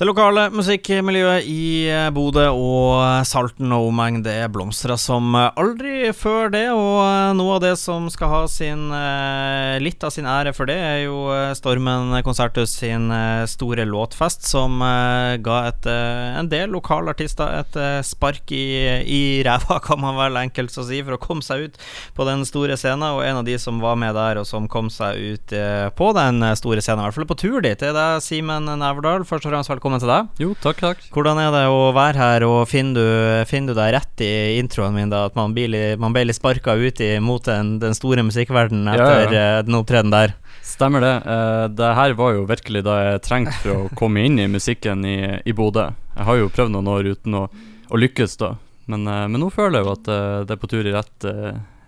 Det lokale musikkmiljøet i eh, Bodø og Salten og omegn det blomstrer som aldri før det, og eh, noe av det som skal ha sin eh, litt av sin ære for det, er jo Stormen konserthus sin store låtfest, som ga et, en del lokale artister et spark i, i ræva, kan man vel enkelt så si, for å komme seg ut på den store scenen, og en av de som var med der, og som kom seg ut på den store scenen, i hvert fall på tur dit, det er deg, Simen Næverdal. Først og fremst velkommen velkommen til deg. Jo, takk, takk. Hvordan er det å være her, og finner du, finner du deg rett i introen min, da, at man blir man ble litt sparka ut i, mot den, den store musikkverdenen etter ja, ja. Eh, den opptredenen der? Stemmer det. Uh, det her var jo virkelig da jeg trengte for å komme inn i musikken i, i Bodø. Jeg har jo prøvd noen år uten å, å lykkes, da. Men, uh, men, nå føler jeg jo at uh, det er på tur i rett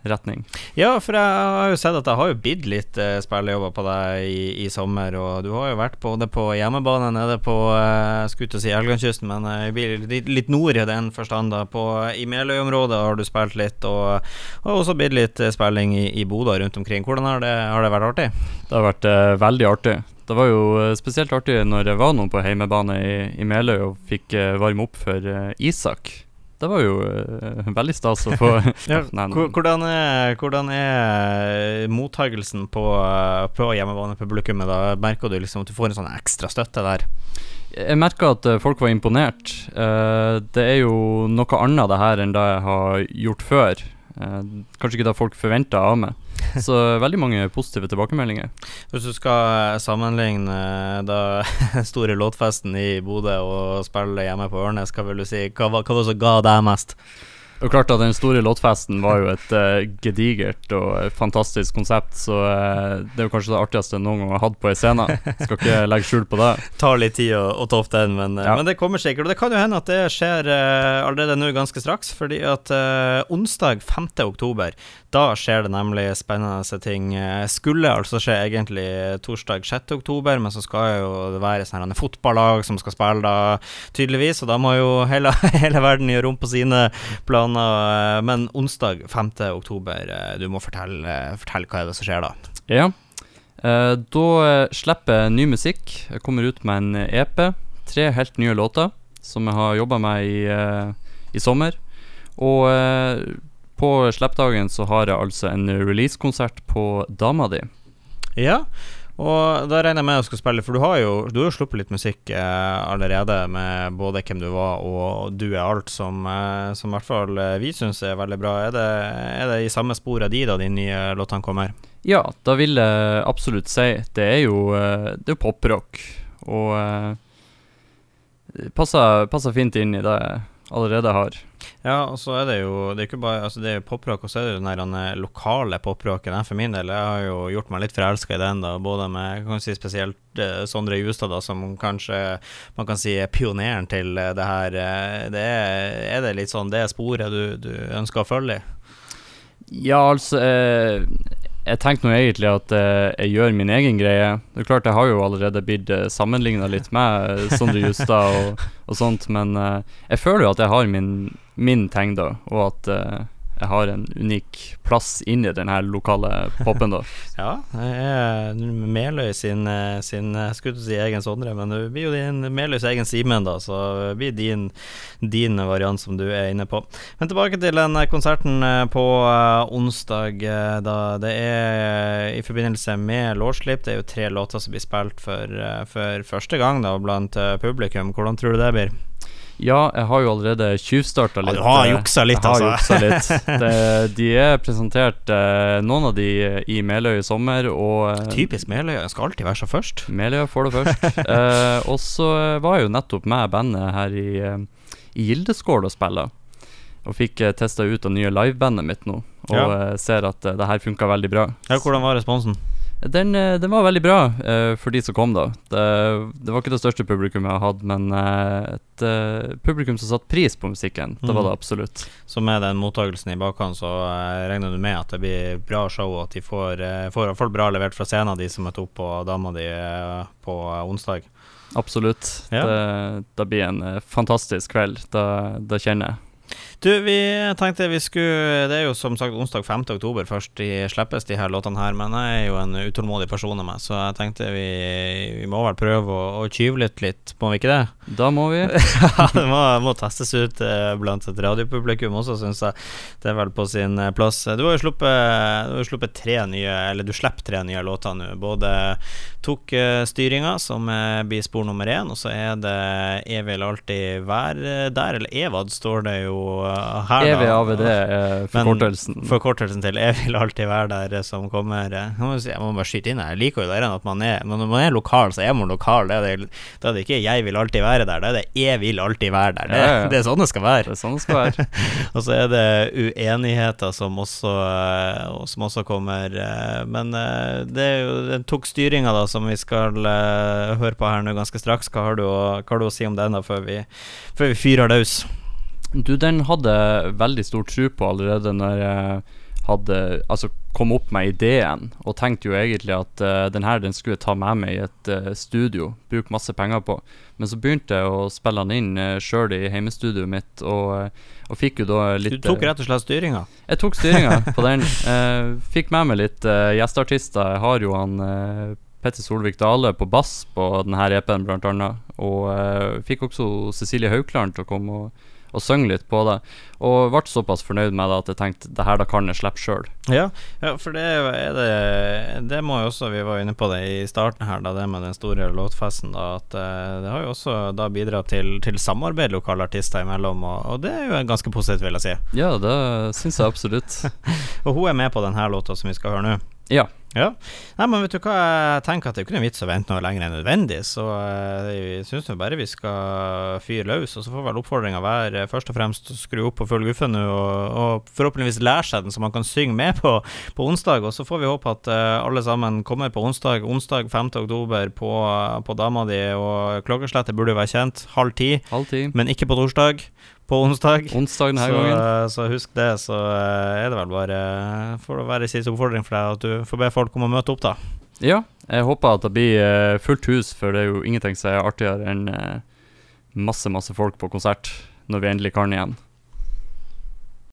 retning. Ja, for jeg har jo sett at det har jo blitt litt uh, spillejobber på deg i, i, sommer. Og du har jo vært både på hjemmebane nede på uh, skulle til å si Helgelandskysten, men uh, litt, litt, nord i den forstand. da på, I Meløy-området har du spilt litt, og og også blitt litt spilling i, i Bodø rundt omkring. Hvordan har det, har det vært artig? Det har vært uh, veldig artig. Det var jo spesielt artig når jeg var noen på heimebane i, i Meløy og fikk varme opp for Isak. Det var jo uh, veldig stas å få ja, hvordan, er, hvordan er mottagelsen på, på hjemmebanepublikummet? da? Merker du liksom at du får en sånn ekstra støtte der? Jeg merka at uh, folk var imponert. Uh, det er jo noe annet det her enn det jeg har gjort før. kanskje ikke det folk forventa av meg. Så veldig mange positive tilbakemeldinger. Hvis du skal sammenligne den store låtfesten i Bodø og spille hjemme på Ørnes, hva vil du si? Hva var det som ga deg mest? Og klart at Den store låtfesten var jo et uh, gedigert og fantastisk konsept, så uh, det er jo kanskje det artigste jeg noen gang har hatt på ei scene. Skal ikke legge skjul på det. Tar litt tid å, å toffe den, men, uh, ja. men, det kommer sikkert. Og det kan jo hende at det skjer allerede nå ganske straks, fordi at onsdag 5. oktober da skjer det nemlig spennende ting. Skulle altså skje egentlig torsdag 6. oktober, men så skal jo det være sånne fotballag som skal spille da, tydeligvis, og da må jo hele, hele verden gjøre om på sine planer. Men onsdag 5. oktober, eh, du må fortelle, fortelle hva er det som skjer da. Ja, eh, da slipper jeg ny musikk. Jeg kommer ut med en EP. Tre helt nye låter som jeg har jobba med i, eh, i sommer. Og på slippdagen så har jeg altså en releasekonsert på dama di. Ja, og da regner jeg med å skal spille, for du har jo, du har jo sluppet litt musikk eh, allerede med både hvem du var og Du er alt, som, eh, som i hvert fall eh, vi syns er veldig bra. Er det, er det i samme sporet di da de nye låtene kommer? Ja, da vil jeg absolutt si. Det er jo, eh, det er poprock, og eh, passer, passer fint inn i det allerede har. Ja, og så er det jo Det er ikke bare Altså det er poprock, og så er det den der lokale poprocken. For min del, jeg har jo gjort meg litt forelska i den, da. Både med kan si spesielt uh, Sondre Justad, da, som kanskje man kan si er pioneren til uh, det her. Uh, det er, er, det litt sånn det sporet du, du ønsker å følge? Ja, altså jeg tenkte nå egentlig at uh, jeg gjør min egen greie. Det er klart Jeg har jo allerede blitt uh, sammenligna litt med Sondre Justad og, og, sånt, men uh, jeg føler jo at jeg har min min ting, da, og at uh, jeg har en unik plass inn i den her lokale popen, da. ja, det er Meløy sin, eh, sin Jeg skulle si egen Sondre, men det blir jo din Meløys egen Simen, da, så det blir din, din, variant som du er inne på. Men tilbake til den konserten på uh, onsdag, da det er i forbindelse med lårslipp. Det er jo tre låter som blir spilt for, for første gang da blant publikum. Hvordan tror du det blir? Ja, jeg har jo allerede tjuvstarta litt. Ja, du har juksa litt, altså. Juksa litt. Det, de er presentert, eh, noen av de i Meløy i sommer, og eh, Typisk Meløy, jeg skal alltid være så først. Meløy får det først. eh, og så var jeg jo nettopp med bandet her i, eh, i Gildeskål og spille. Og fikk eh, testa ut det nye livebandet mitt nå, og ja. Eh, ser at det her funka veldig bra. Ja, Hvordan var responsen? Den, eh, den, var veldig bra uh, for de som kom, da. Det, det, var ikke det største publikum jeg har hatt, men uh, et uh, publikum som satte pris på musikken. Det var det mm. absolutt. Så med den mottakelsen i bakhånd, så regner du med at det blir bra show, og at de får, får, får bra levert fra scenen, de som møtte opp på dama di på onsdag? Absolutt. Ja. Det, det, blir en fantastisk kveld. Det, det kjenner jeg. Du, vi tenkte vi skulle Det er jo som sagt onsdag 5. oktober først de slippes, de her låtene her. Men jeg er jo en utålmodig person av meg, så jeg tenkte vi, vi må vel prøve å, å tyvlytte litt må vi ikke det? Da må vi. det må, må, testes ut eh, blant et radiopublikum også, syns jeg. Det er vel på sin eh, plass. Du har jo sluppet, du har sluppet tre nye, eller du slipper tre nye låter nå. Både tok uh, styringa, som blir spor nummer én, og så er det Jeg vil alltid vær der, eller EVAD står det jo her, da. EVAVD er forkortelsen. Men forkortelsen til Jeg vil alltid være der, som kommer Jeg må, jeg må bare skyte inn, jeg liker jo det at man er Når man er lokal, så er man lokal. Da er det, det, det ikke 'jeg vil alltid være der', da er det 'jeg vil alltid være der'. Det, ja, ja. det er sånn det skal være. Det er sånn det skal være. og så er det uenigheter som også, som også kommer. Men det er jo Den tok styringa, da, som vi skal høre på her nå ganske straks. Hva har du å, hva har du å si om den da, før vi, før vi fyrer løs? Du, den hadde veldig stor tro på allerede når jeg hadde altså kom opp med ideen, og tenkte jo egentlig at uh, den her den skulle jeg ta med meg i et uh, studio, bruke masse penger på. Men så begynte jeg å spille den inn uh, sjøl i heimestudioet mitt, og, og, fikk jo da litt Du tok rett og slett styringa? Jeg tok styringa på den. fikk med meg litt gjesteartister. Jeg har jo han Petter Solvik Dale på bass på denne EP-en, blant annet. Og fikk også Cecilie Haukland til å komme og og synge litt på det. Og ble såpass fornøyd med det at jeg tenkte det her da kan jeg slippe sjøl. Ja, ja, for det er det Det må jo også, vi var inne på det i starten her, da det med den store låtfesten, da, at uh, det har jo også da bidratt til, til samarbeid lokale artister imellom, og, og, det er jo ganske positivt, vil jeg si. Ja, det syns jeg absolutt. og hun er med på denne låta som vi skal høre nå? Ja. Ja. Nei, men vet du hva, jeg tenker at det er ikke noe vits å vente noe lenger enn nødvendig, så uh, jeg syns bare vi skal fyre løs. Og så får vel oppfordringa være først og fremst å skru opp på full guffe nå, og, og, forhåpentligvis lære seg den så man kan synge med på, på onsdag. Og så får vi håpe at uh, alle sammen kommer på onsdag, onsdag 5. oktober på, på dama di, og klokkeslettet burde jo være kjent, halv ti, halv ti. men ikke på torsdag på onsdag. Onsdag denne så, gangen. Eh, så husk det, så eh, er det vel bare For å være siste oppfordring for deg at du får be folk om å møte opp, da. Ja, jeg håper at det blir uh, fullt hus, for det er jo ingenting som er artigere enn masse, masse folk på konsert når vi endelig kan igjen.